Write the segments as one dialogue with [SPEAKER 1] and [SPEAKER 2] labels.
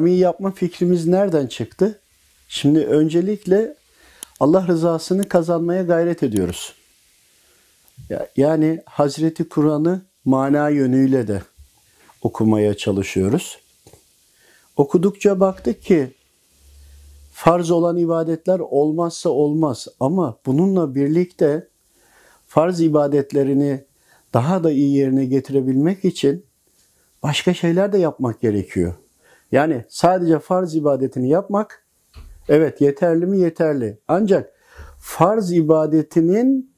[SPEAKER 1] Cami yapma fikrimiz nereden çıktı? Şimdi öncelikle Allah rızasını kazanmaya gayret ediyoruz. Ya- Yani Hazreti Kur'an'ı mana yönüyle de okumaya çalışıyoruz. Okudukça baktık ki farz olan ibadetler olmazsa olmaz ama bununla birlikte farz ibadetlerini daha da iyi yerine getirebilmek için başka şeyler de yapmak gerekiyor. Yani sadece farz ibadetini yapmak evet yeterli mi yeterli. Ancak farz ibadetinin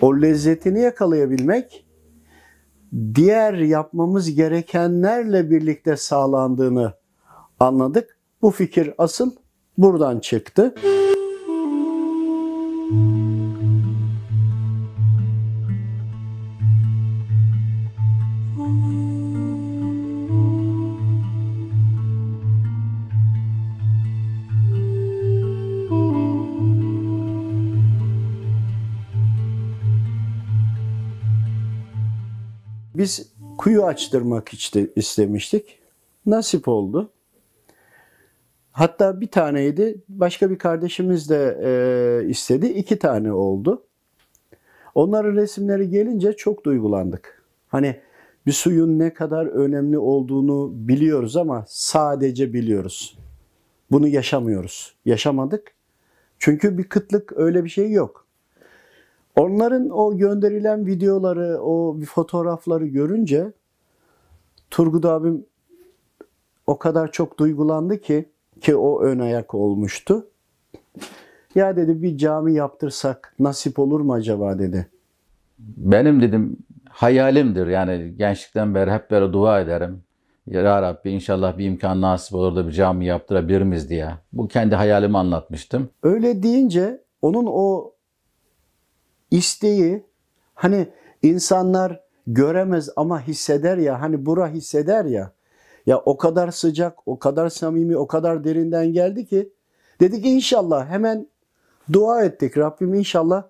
[SPEAKER 1] o lezzetini yakalayabilmek diğer yapmamız gerekenlerle birlikte sağlandığını anladık. Bu fikir asıl buradan çıktı. Biz kuyu açtırmak istemiştik. Nasip oldu. Hatta bir taneydi. Başka bir kardeşimiz de e, istedi. İki tane oldu. Onların resimleri gelince çok duygulandık. Hani bir suyun ne kadar önemli olduğunu biliyoruz ama sadece biliyoruz. Bunu yaşamıyoruz. Yaşamadık. Çünkü bir kıtlık öyle bir şey yok. Onların o gönderilen videoları, o fotoğrafları görünce Turgut abim o kadar çok duygulandı ki ki o ön ayak olmuştu. Ya dedi bir cami yaptırsak nasip olur mu acaba dedi.
[SPEAKER 2] Benim dedim hayalimdir yani gençlikten beri hep böyle dua ederim. Ya Rabbi inşallah bir imkan nasip olur da bir cami yaptırabilir miyiz diye. Bu kendi hayalimi anlatmıştım.
[SPEAKER 1] Öyle deyince onun o isteği hani insanlar göremez ama hisseder ya hani bura hisseder ya ya o kadar sıcak, o kadar samimi, o kadar derinden geldi ki dedik inşallah hemen dua ettik. Rabbim inşallah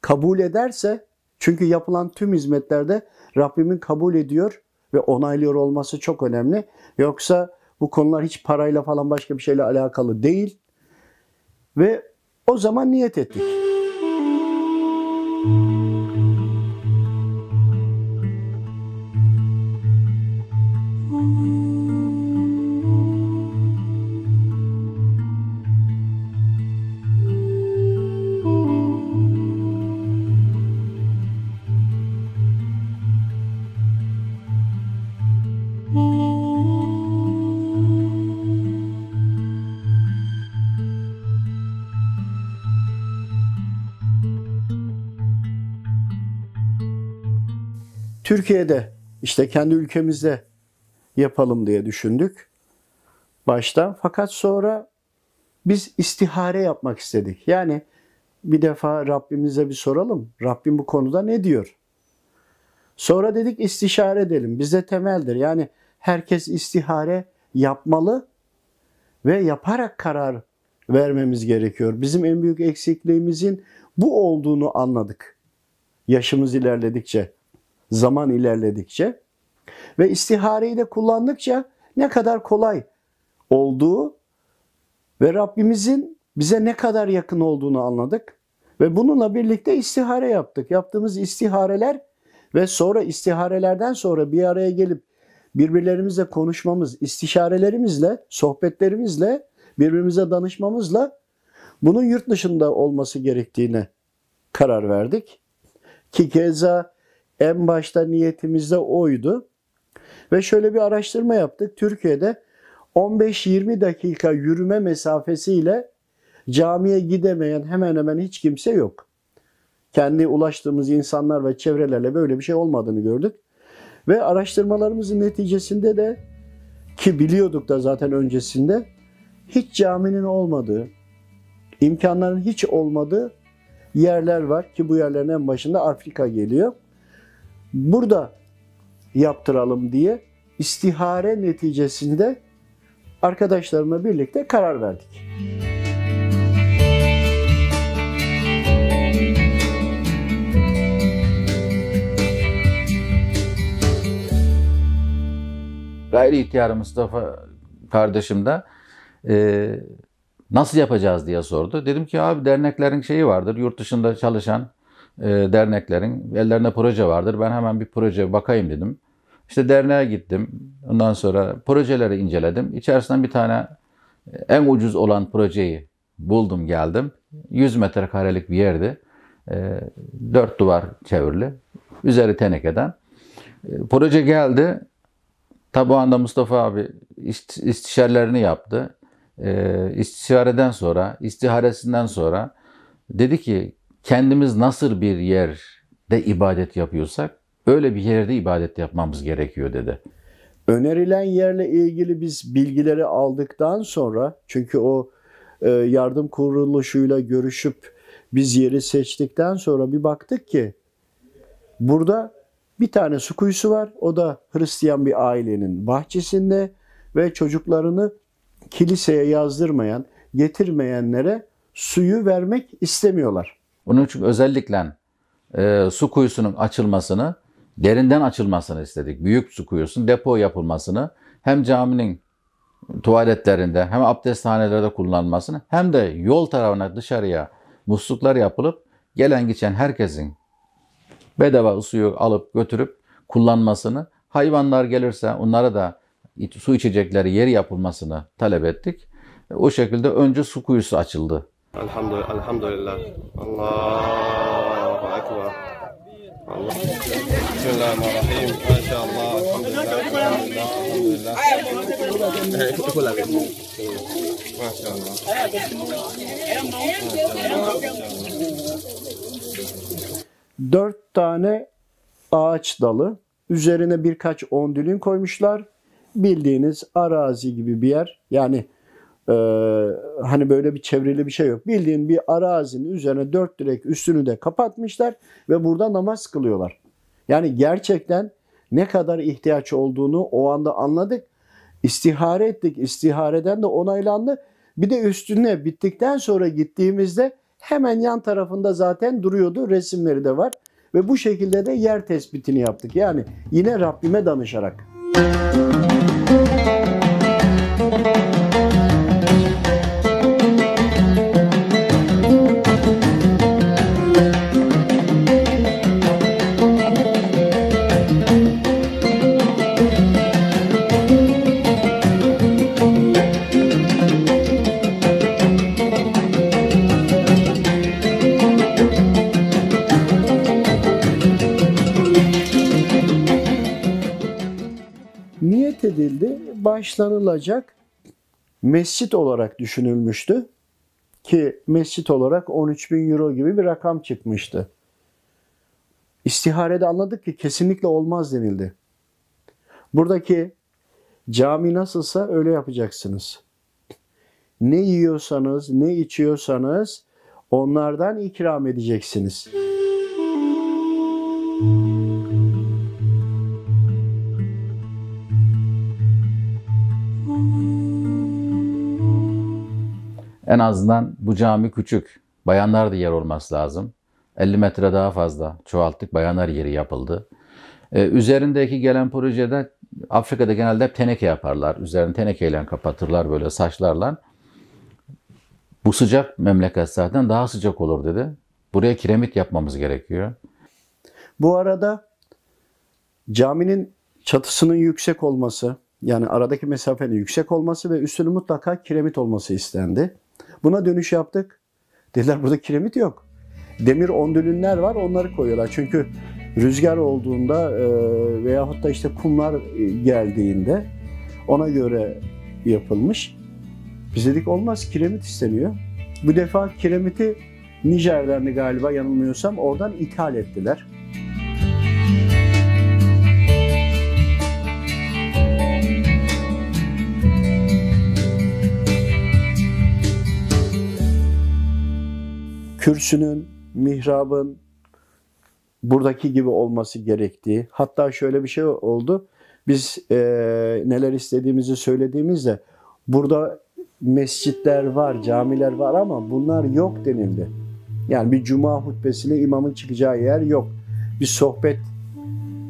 [SPEAKER 1] kabul ederse çünkü yapılan tüm hizmetlerde Rabbimin kabul ediyor ve onaylıyor olması çok önemli. Yoksa bu konular hiç parayla falan başka bir şeyle alakalı değil. Ve o zaman niyet ettik. Türkiye'de işte kendi ülkemizde yapalım diye düşündük başta. Fakat sonra biz istihare yapmak istedik. Yani bir defa Rabbimize bir soralım. Rabbim bu konuda ne diyor? Sonra dedik istişare edelim. Bize temeldir. Yani herkes istihare yapmalı ve yaparak karar vermemiz gerekiyor. Bizim en büyük eksikliğimizin bu olduğunu anladık. Yaşımız ilerledikçe, zaman ilerledikçe ve istihareyi de kullandıkça ne kadar kolay olduğu ve Rabbimizin bize ne kadar yakın olduğunu anladık. Ve bununla birlikte istihare yaptık. Yaptığımız istihareler ve sonra istiharelerden sonra bir araya gelip birbirlerimizle konuşmamız, istişarelerimizle, sohbetlerimizle, birbirimize danışmamızla bunun yurt dışında olması gerektiğine karar verdik. Ki keza en başta niyetimiz de oydu. Ve şöyle bir araştırma yaptık. Türkiye'de 15-20 dakika yürüme mesafesiyle camiye gidemeyen hemen hemen hiç kimse yok. Kendi ulaştığımız insanlar ve çevrelerle böyle bir şey olmadığını gördük. Ve araştırmalarımızın neticesinde de ki biliyorduk da zaten öncesinde hiç caminin olmadığı, imkanların hiç olmadığı yerler var ki bu yerlerin en başında Afrika geliyor. Burada yaptıralım diye istihare neticesinde arkadaşlarımla birlikte karar verdik.
[SPEAKER 2] Gayri ihtiyarı Mustafa kardeşim de e, nasıl yapacağız diye sordu. Dedim ki abi derneklerin şeyi vardır. Yurt dışında çalışan derneklerin ellerinde proje vardır. Ben hemen bir proje bakayım dedim. İşte derneğe gittim. Ondan sonra projeleri inceledim. İçerisinden bir tane e, en ucuz olan projeyi buldum geldim. 100 metrekarelik bir yerdi. E, dört duvar çevrili. Üzeri tenekeden. E, proje geldi. Tabi o anda Mustafa abi ist- istişarelerini yaptı. E, istişareden sonra, istiharesinden sonra dedi ki kendimiz nasıl bir yerde ibadet yapıyorsak öyle bir yerde ibadet yapmamız gerekiyor dedi.
[SPEAKER 1] Önerilen yerle ilgili biz bilgileri aldıktan sonra çünkü o e, yardım kuruluşuyla görüşüp biz yeri seçtikten sonra bir baktık ki burada bir tane su kuyusu var. O da Hristiyan bir ailenin bahçesinde ve çocuklarını kiliseye yazdırmayan, getirmeyenlere suyu vermek istemiyorlar.
[SPEAKER 2] Onun için özellikle e, su kuyusunun açılmasını, derinden açılmasını istedik. Büyük su kuyusunun depo yapılmasını hem caminin tuvaletlerinde hem abdesthanelerde kullanılmasını hem de yol tarafına dışarıya musluklar yapılıp gelen geçen herkesin bedava suyu alıp götürüp kullanmasını, hayvanlar gelirse onlara da su içecekleri yeri yapılmasını talep ettik. O şekilde önce su kuyusu açıldı.
[SPEAKER 3] Elhamdülillah. Elhamdülillah. Allahu Ekber. Allah. Bismillahirrahmanirrahim. Maşallah. Elhamdülillah. Elhamdülillah. Lagi. Maşallah.
[SPEAKER 1] Dört tane ağaç dalı, üzerine birkaç ondülün koymuşlar. Bildiğiniz arazi gibi bir yer. Yani e, hani böyle bir çevrili bir şey yok. Bildiğin bir arazinin üzerine dört direk üstünü de kapatmışlar ve burada namaz kılıyorlar. Yani gerçekten ne kadar ihtiyaç olduğunu o anda anladık. İstihare ettik. İstihareden de onaylandı. Bir de üstüne bittikten sonra gittiğimizde hemen yan tarafında zaten duruyordu. Resimleri de var. Ve bu şekilde de yer tespitini yaptık. Yani yine Rabbime danışarak. Niyet Başlanılacak mescit olarak düşünülmüştü. Ki mescit olarak 13 bin euro gibi bir rakam çıkmıştı. İstiharede anladık ki kesinlikle olmaz denildi. Buradaki cami nasılsa öyle yapacaksınız. Ne yiyorsanız, ne içiyorsanız onlardan ikram edeceksiniz.
[SPEAKER 2] En azından bu cami küçük. Bayanlar da yer olması lazım. 50 metre daha fazla çoğalttık. Bayanlar yeri yapıldı. Ee, üzerindeki gelen projede Afrika'da genelde hep teneke yaparlar. Üzerini tenekeyle kapatırlar böyle saçlarla. Bu sıcak memleket zaten daha sıcak olur dedi. Buraya kiremit yapmamız gerekiyor.
[SPEAKER 1] Bu arada caminin çatısının yüksek olması, yani aradaki mesafenin yüksek olması ve üstünün mutlaka kiremit olması istendi. Buna dönüş yaptık. Dediler burada kiremit yok. Demir ondülünler var onları koyuyorlar. Çünkü rüzgar olduğunda e, veyahut da işte kumlar e, geldiğinde ona göre yapılmış. Biz dedik olmaz kiremit isteniyor. Bu defa kiremiti Nijer'den galiba yanılmıyorsam oradan ithal ettiler. Kürsünün, mihrabın buradaki gibi olması gerektiği. Hatta şöyle bir şey oldu. Biz e, neler istediğimizi söylediğimizde burada mescitler var, camiler var ama bunlar yok denildi. Yani bir cuma hutbesine imamın çıkacağı yer yok. Bir sohbet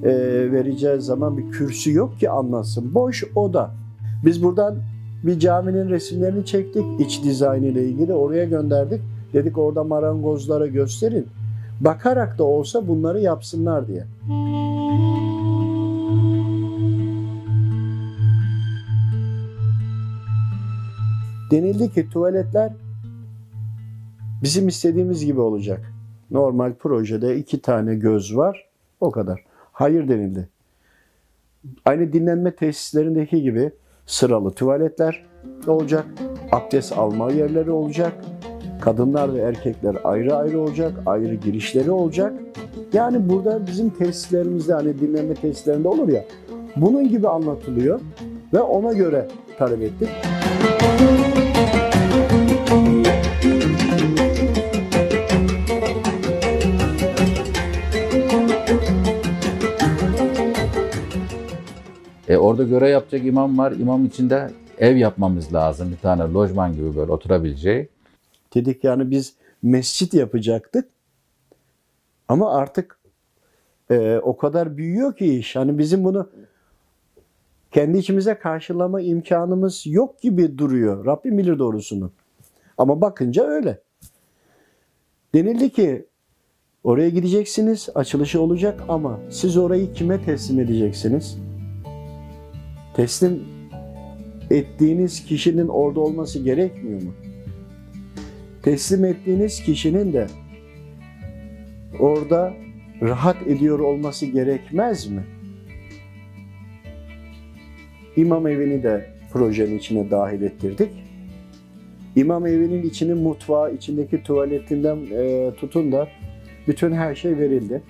[SPEAKER 1] e, vereceğiz zaman bir kürsü yok ki anlatsın. Boş oda. Biz buradan bir caminin resimlerini çektik iç dizaynı ile ilgili oraya gönderdik. Dedik orada marangozlara gösterin. Bakarak da olsa bunları yapsınlar diye. Denildi ki tuvaletler bizim istediğimiz gibi olacak. Normal projede iki tane göz var. O kadar. Hayır denildi. Aynı dinlenme tesislerindeki gibi sıralı tuvaletler olacak. Abdest alma yerleri olacak. Kadınlar ve erkekler ayrı ayrı olacak. Ayrı girişleri olacak. Yani burada bizim tesislerimizde hani dinlenme tesislerinde olur ya. Bunun gibi anlatılıyor ve ona göre talep ettik.
[SPEAKER 2] E, orada görev yapacak imam var. İmam içinde ev yapmamız lazım. Bir tane lojman gibi böyle oturabileceği.
[SPEAKER 1] Dedik yani biz mescit yapacaktık. Ama artık e, o kadar büyüyor ki iş. Hani bizim bunu kendi içimize karşılama imkanımız yok gibi duruyor. Rabbim bilir doğrusunu. Ama bakınca öyle. Denildi ki oraya gideceksiniz, açılışı olacak ama siz orayı kime teslim edeceksiniz? Teslim ettiğiniz kişinin orada olması gerekmiyor mu? Teslim ettiğiniz kişinin de orada rahat ediyor olması gerekmez mi? İmam evini de projenin içine dahil ettirdik. İmam evinin içinin mutfağı, içindeki tuvaletinden e, tutun da bütün her şey verildi.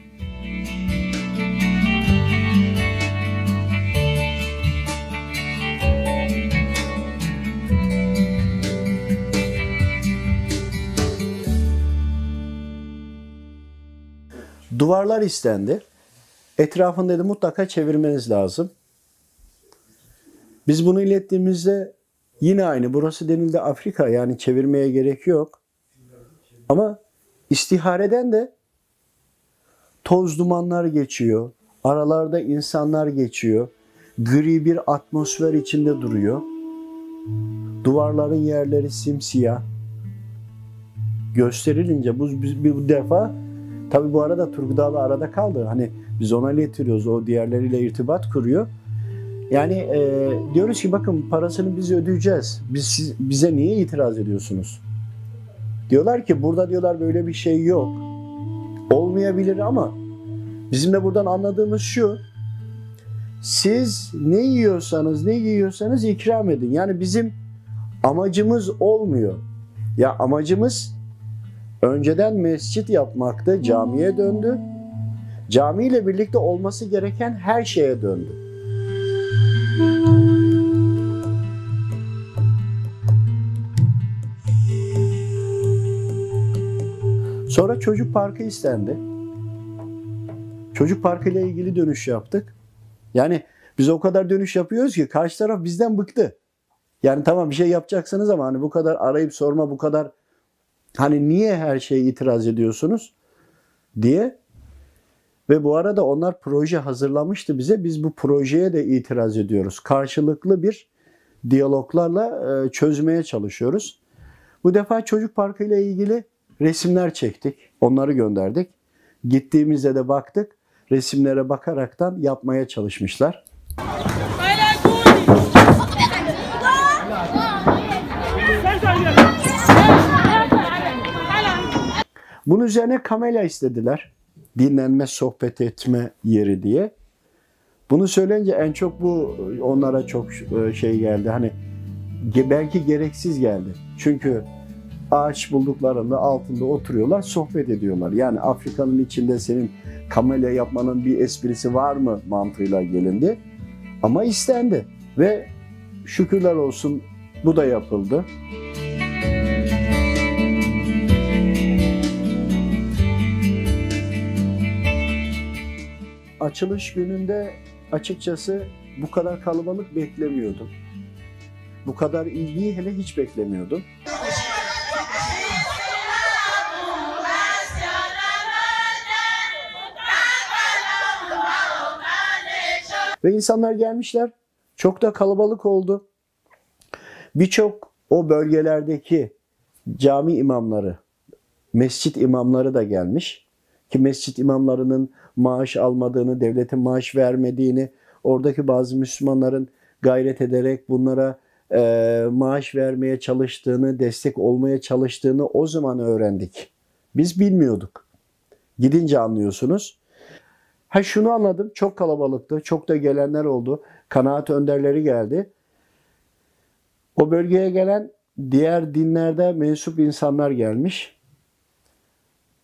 [SPEAKER 1] Duvarlar istendi. Etrafını dedi mutlaka çevirmeniz lazım. Biz bunu ilettiğimizde yine aynı. Burası denildi Afrika yani çevirmeye gerek yok. Ama istihareden de toz dumanlar geçiyor. Aralarda insanlar geçiyor. Gri bir atmosfer içinde duruyor. Duvarların yerleri simsiyah. Gösterilince bu, bu defa Tabi bu arada Turgut abi arada kaldı. Hani biz ona iletiyoruz, o diğerleriyle irtibat kuruyor. Yani e, diyoruz ki bakın parasını biz ödeyeceğiz. Biz siz, bize niye itiraz ediyorsunuz? Diyorlar ki burada diyorlar böyle bir şey yok. Olmayabilir ama bizim de buradan anladığımız şu. Siz ne yiyorsanız ne yiyorsanız ikram edin. Yani bizim amacımız olmuyor. Ya amacımız Önceden mescit yapmaktı, camiye döndü. Camiyle birlikte olması gereken her şeye döndü. Sonra çocuk parkı istendi. Çocuk parkı ile ilgili dönüş yaptık. Yani biz o kadar dönüş yapıyoruz ki karşı taraf bizden bıktı. Yani tamam bir şey yapacaksınız ama hani bu kadar arayıp sorma, bu kadar Hani niye her şeye itiraz ediyorsunuz diye. Ve bu arada onlar proje hazırlamıştı bize. Biz bu projeye de itiraz ediyoruz. Karşılıklı bir diyaloglarla e, çözmeye çalışıyoruz. Bu defa çocuk parkı ile ilgili resimler çektik. Onları gönderdik. Gittiğimizde de baktık. Resimlere bakaraktan yapmaya çalışmışlar. Bunun üzerine kamela istediler. Dinlenme, sohbet etme yeri diye. Bunu söyleyince en çok bu onlara çok şey geldi. Hani belki gereksiz geldi. Çünkü ağaç bulduklarında altında oturuyorlar, sohbet ediyorlar. Yani Afrika'nın içinde senin kamela yapmanın bir esprisi var mı mantığıyla gelindi. Ama istendi ve şükürler olsun bu da yapıldı. Açılış gününde açıkçası bu kadar kalabalık beklemiyordum. Bu kadar ilgiyi hele hiç beklemiyordum. Ve insanlar gelmişler. Çok da kalabalık oldu. Birçok o bölgelerdeki cami imamları, mescit imamları da gelmiş. Ki mescit imamlarının maaş almadığını, devletin maaş vermediğini, oradaki bazı Müslümanların gayret ederek bunlara e, maaş vermeye çalıştığını, destek olmaya çalıştığını o zaman öğrendik. Biz bilmiyorduk. Gidince anlıyorsunuz. Ha şunu anladım. Çok kalabalıktı. Çok da gelenler oldu. Kanaat önderleri geldi. O bölgeye gelen diğer dinlerde mensup insanlar gelmiş.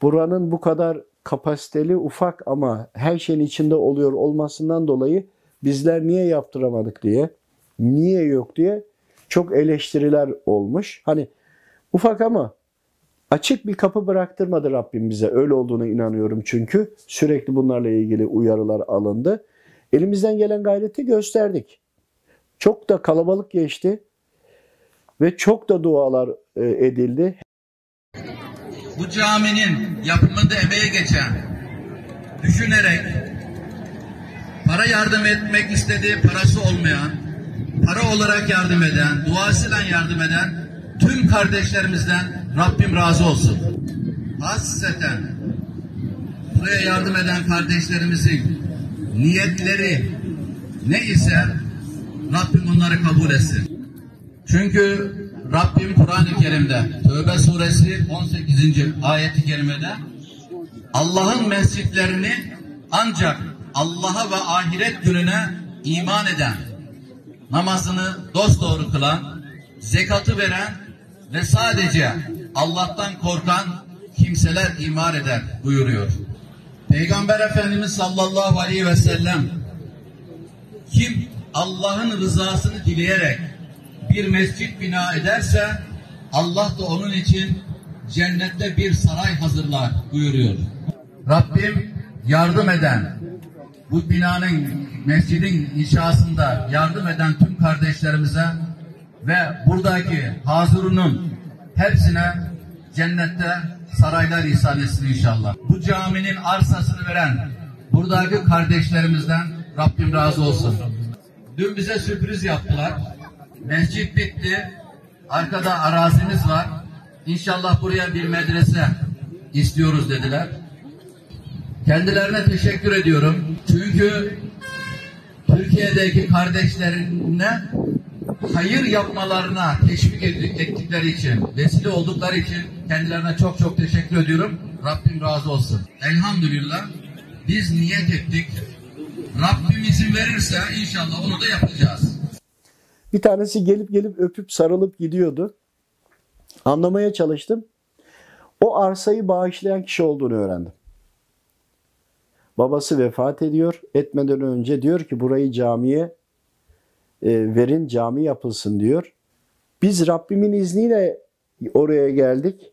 [SPEAKER 1] Buranın bu kadar kapasiteli, ufak ama her şeyin içinde oluyor olmasından dolayı bizler niye yaptıramadık diye, niye yok diye çok eleştiriler olmuş. Hani ufak ama açık bir kapı bıraktırmadı Rabbim bize. Öyle olduğunu inanıyorum çünkü. Sürekli bunlarla ilgili uyarılar alındı. Elimizden gelen gayreti gösterdik. Çok da kalabalık geçti ve çok da dualar e, edildi.
[SPEAKER 2] Bu caminin yapımında emeğe geçen, düşünerek, para yardım etmek istediği parası olmayan, para olarak yardım eden, duasıyla yardım eden tüm kardeşlerimizden Rabbim razı olsun. Hasreten buraya yardım eden kardeşlerimizin niyetleri ne ise Rabbim onları kabul etsin. Çünkü Rabbim Kur'an-ı Kerim'de Tövbe suresi 18. ayeti kerimede Allah'ın mescitlerini ancak Allah'a ve ahiret gününe iman eden, namazını dosdoğru kılan, zekatı veren ve sadece Allah'tan korkan kimseler imar eder buyuruyor. Peygamber Efendimiz sallallahu aleyhi ve sellem kim Allah'ın rızasını dileyerek bir mescit bina ederse Allah da onun için cennette bir saray hazırlar buyuruyor. Rabbim yardım eden bu binanın mescidin inşasında yardım eden tüm kardeşlerimize ve buradaki hazırının hepsine cennette saraylar ihsan etsin inşallah. Bu caminin arsasını veren buradaki kardeşlerimizden Rabbim razı olsun. Dün bize sürpriz yaptılar. Mescit bitti. Arkada arazimiz var. İnşallah buraya bir medrese istiyoruz dediler. Kendilerine teşekkür ediyorum. Çünkü Türkiye'deki kardeşlerine hayır yapmalarına teşvik ettikleri için, vesile oldukları için kendilerine çok çok teşekkür ediyorum. Rabbim razı olsun. Elhamdülillah biz niyet ettik. Rabbim izin verirse inşallah onu da yapacağız.
[SPEAKER 1] Bir tanesi gelip gelip öpüp sarılıp gidiyordu. Anlamaya çalıştım. O arsayı bağışlayan kişi olduğunu öğrendim. Babası vefat ediyor. Etmeden önce diyor ki burayı camiye e, verin cami yapılsın diyor. Biz Rabbimin izniyle oraya geldik.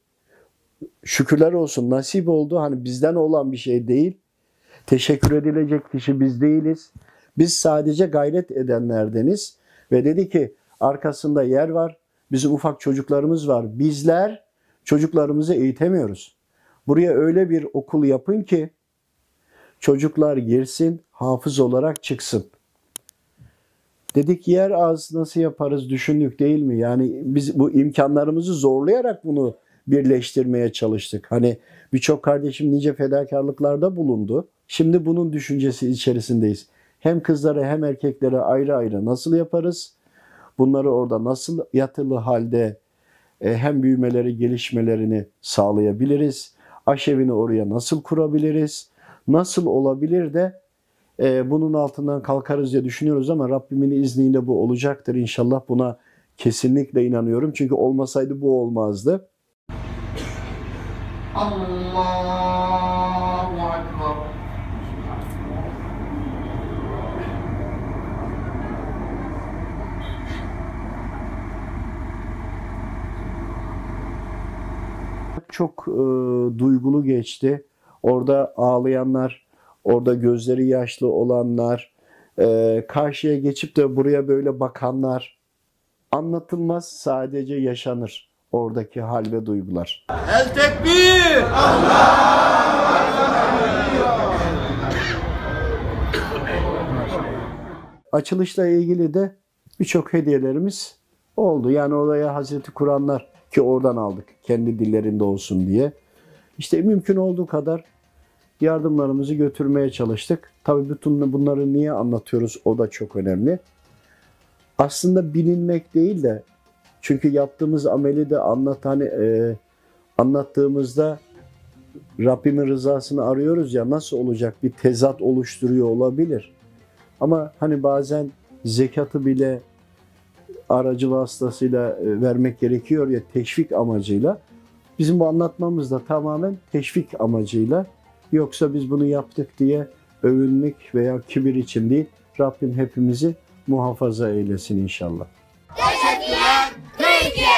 [SPEAKER 1] Şükürler olsun nasip oldu. Hani bizden olan bir şey değil. Teşekkür edilecek kişi biz değiliz. Biz sadece gayret edenlerdeniz. Ve dedi ki arkasında yer var. Bizim ufak çocuklarımız var. Bizler çocuklarımızı eğitemiyoruz. Buraya öyle bir okul yapın ki çocuklar girsin, hafız olarak çıksın. Dedik yer az nasıl yaparız düşündük değil mi? Yani biz bu imkanlarımızı zorlayarak bunu birleştirmeye çalıştık. Hani birçok kardeşim nice fedakarlıklarda bulundu. Şimdi bunun düşüncesi içerisindeyiz. Hem kızlara hem erkeklere ayrı ayrı nasıl yaparız? Bunları orada nasıl yatılı halde e, hem büyümeleri, gelişmelerini sağlayabiliriz? Aşevini oraya nasıl kurabiliriz? Nasıl olabilir de e, bunun altından kalkarız diye düşünüyoruz ama Rabbimin izniyle bu olacaktır inşallah. Buna kesinlikle inanıyorum. Çünkü olmasaydı bu olmazdı.
[SPEAKER 4] Allahu Ekber.
[SPEAKER 1] Çok e, duygulu geçti. Orada ağlayanlar orada gözleri yaşlı olanlar, e, karşıya geçip de buraya böyle bakanlar anlatılmaz sadece yaşanır oradaki hal ve duygular. Açılışla ilgili de birçok hediyelerimiz oldu. Yani oraya Hazreti Kur'anlar ki oradan aldık kendi dillerinde olsun diye. İşte mümkün olduğu kadar yardımlarımızı götürmeye çalıştık. Tabii bütün bunları niye anlatıyoruz o da çok önemli. Aslında bilinmek değil de çünkü yaptığımız ameli de anlat hani e, anlattığımızda Rabbimin rızasını arıyoruz ya nasıl olacak bir tezat oluşturuyor olabilir. Ama hani bazen zekatı bile aracı vasıtasıyla e, vermek gerekiyor ya teşvik amacıyla. Bizim bu anlatmamız da tamamen teşvik amacıyla. Yoksa biz bunu yaptık diye övünmek veya kibir için değil. Rabbim hepimizi muhafaza eylesin inşallah.
[SPEAKER 5] Teşekkürler Türkiye.